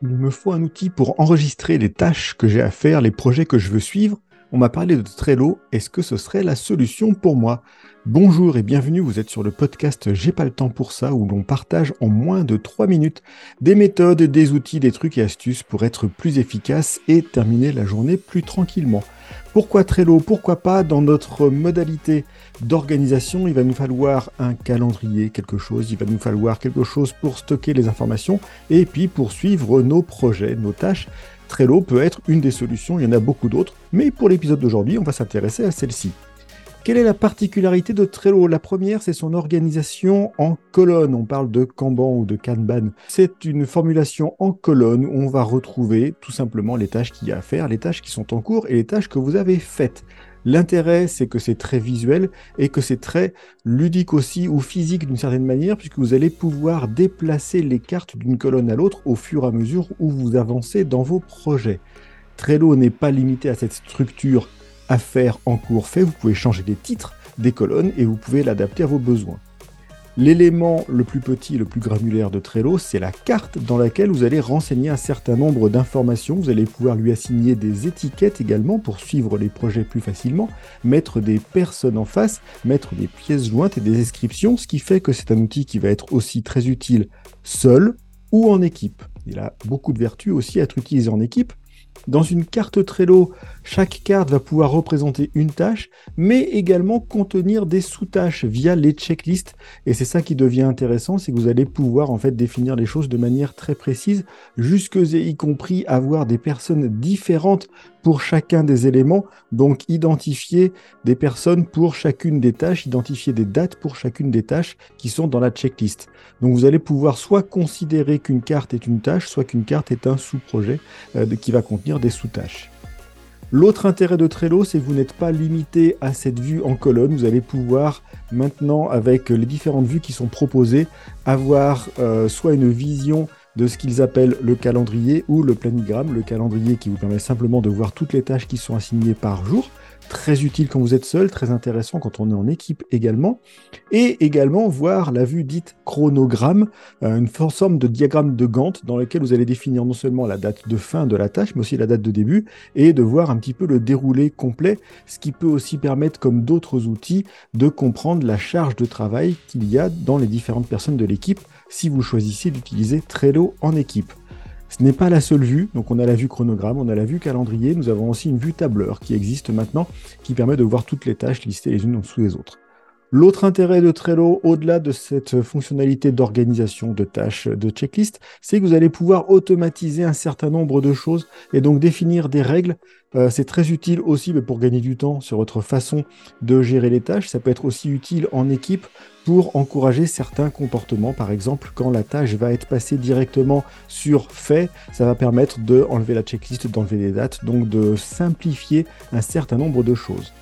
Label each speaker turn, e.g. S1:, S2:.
S1: Il me faut un outil pour enregistrer les tâches que j'ai à faire, les projets que je veux suivre. On m'a parlé de Trello. Est-ce que ce serait la solution pour moi? Bonjour et bienvenue, vous êtes sur le podcast J'ai pas le temps pour ça où l'on partage en moins de 3 minutes des méthodes, des outils, des trucs et astuces pour être plus efficace et terminer la journée plus tranquillement. Pourquoi Trello? Pourquoi pas dans notre modalité d'organisation? Il va nous falloir un calendrier, quelque chose, il va nous falloir quelque chose pour stocker les informations et puis pour suivre nos projets, nos tâches. Trello peut être une des solutions, il y en a beaucoup d'autres, mais pour l'épisode d'aujourd'hui, on va s'intéresser à celle-ci. Quelle est la particularité de Trello? La première, c'est son organisation en colonne. On parle de Kanban ou de Kanban. C'est une formulation en colonne où on va retrouver tout simplement les tâches qu'il y a à faire, les tâches qui sont en cours et les tâches que vous avez faites. L'intérêt, c'est que c'est très visuel et que c'est très ludique aussi ou physique d'une certaine manière, puisque vous allez pouvoir déplacer les cartes d'une colonne à l'autre au fur et à mesure où vous avancez dans vos projets. Trello n'est pas limité à cette structure à faire en cours fait, vous pouvez changer les titres des colonnes et vous pouvez l'adapter à vos besoins. L'élément le plus petit et le plus granulaire de Trello, c'est la carte dans laquelle vous allez renseigner un certain nombre d'informations. Vous allez pouvoir lui assigner des étiquettes également pour suivre les projets plus facilement, mettre des personnes en face, mettre des pièces jointes et des descriptions, ce qui fait que c'est un outil qui va être aussi très utile seul ou en équipe. Il a beaucoup de vertus aussi à être utilisé en équipe. Dans une carte Trello, chaque carte va pouvoir représenter une tâche, mais également contenir des sous-tâches via les checklists. Et c'est ça qui devient intéressant, c'est que vous allez pouvoir en fait définir les choses de manière très précise, jusque y compris avoir des personnes différentes pour chacun des éléments, donc identifier des personnes pour chacune des tâches, identifier des dates pour chacune des tâches qui sont dans la checklist. Donc vous allez pouvoir soit considérer qu'une carte est une tâche, soit qu'une carte est un sous-projet euh, qui va contenir des sous-tâches. L'autre intérêt de Trello, c'est que vous n'êtes pas limité à cette vue en colonne. Vous allez pouvoir maintenant, avec les différentes vues qui sont proposées, avoir euh, soit une vision de ce qu'ils appellent le calendrier ou le planigramme. Le calendrier qui vous permet simplement de voir toutes les tâches qui sont assignées par jour. Très utile quand vous êtes seul, très intéressant quand on est en équipe également. Et également voir la vue dite chronogramme, euh, une forme de diagramme de Gantt dans lequel vous allez définir non seulement la date de fin de la tâche, mais aussi la date de début, et de voir un petit peu le déroulé complet, ce qui peut aussi permettre, comme d'autres outils, de comprendre la charge de travail qu'il y a dans les différentes personnes de l'équipe si vous choisissez d'utiliser Trello en équipe. Ce n'est pas la seule vue, donc on a la vue chronogramme, on a la vue calendrier, nous avons aussi une vue tableur qui existe maintenant, qui permet de voir toutes les tâches listées les unes en dessous les autres. L'autre intérêt de Trello, au-delà de cette fonctionnalité d'organisation de tâches, de checklist, c'est que vous allez pouvoir automatiser un certain nombre de choses et donc définir des règles. Euh, c'est très utile aussi pour gagner du temps sur votre façon de gérer les tâches. Ça peut être aussi utile en équipe pour encourager certains comportements. Par exemple, quand la tâche va être passée directement sur fait, ça va permettre d'enlever la checklist, d'enlever les dates, donc de simplifier un certain nombre de choses.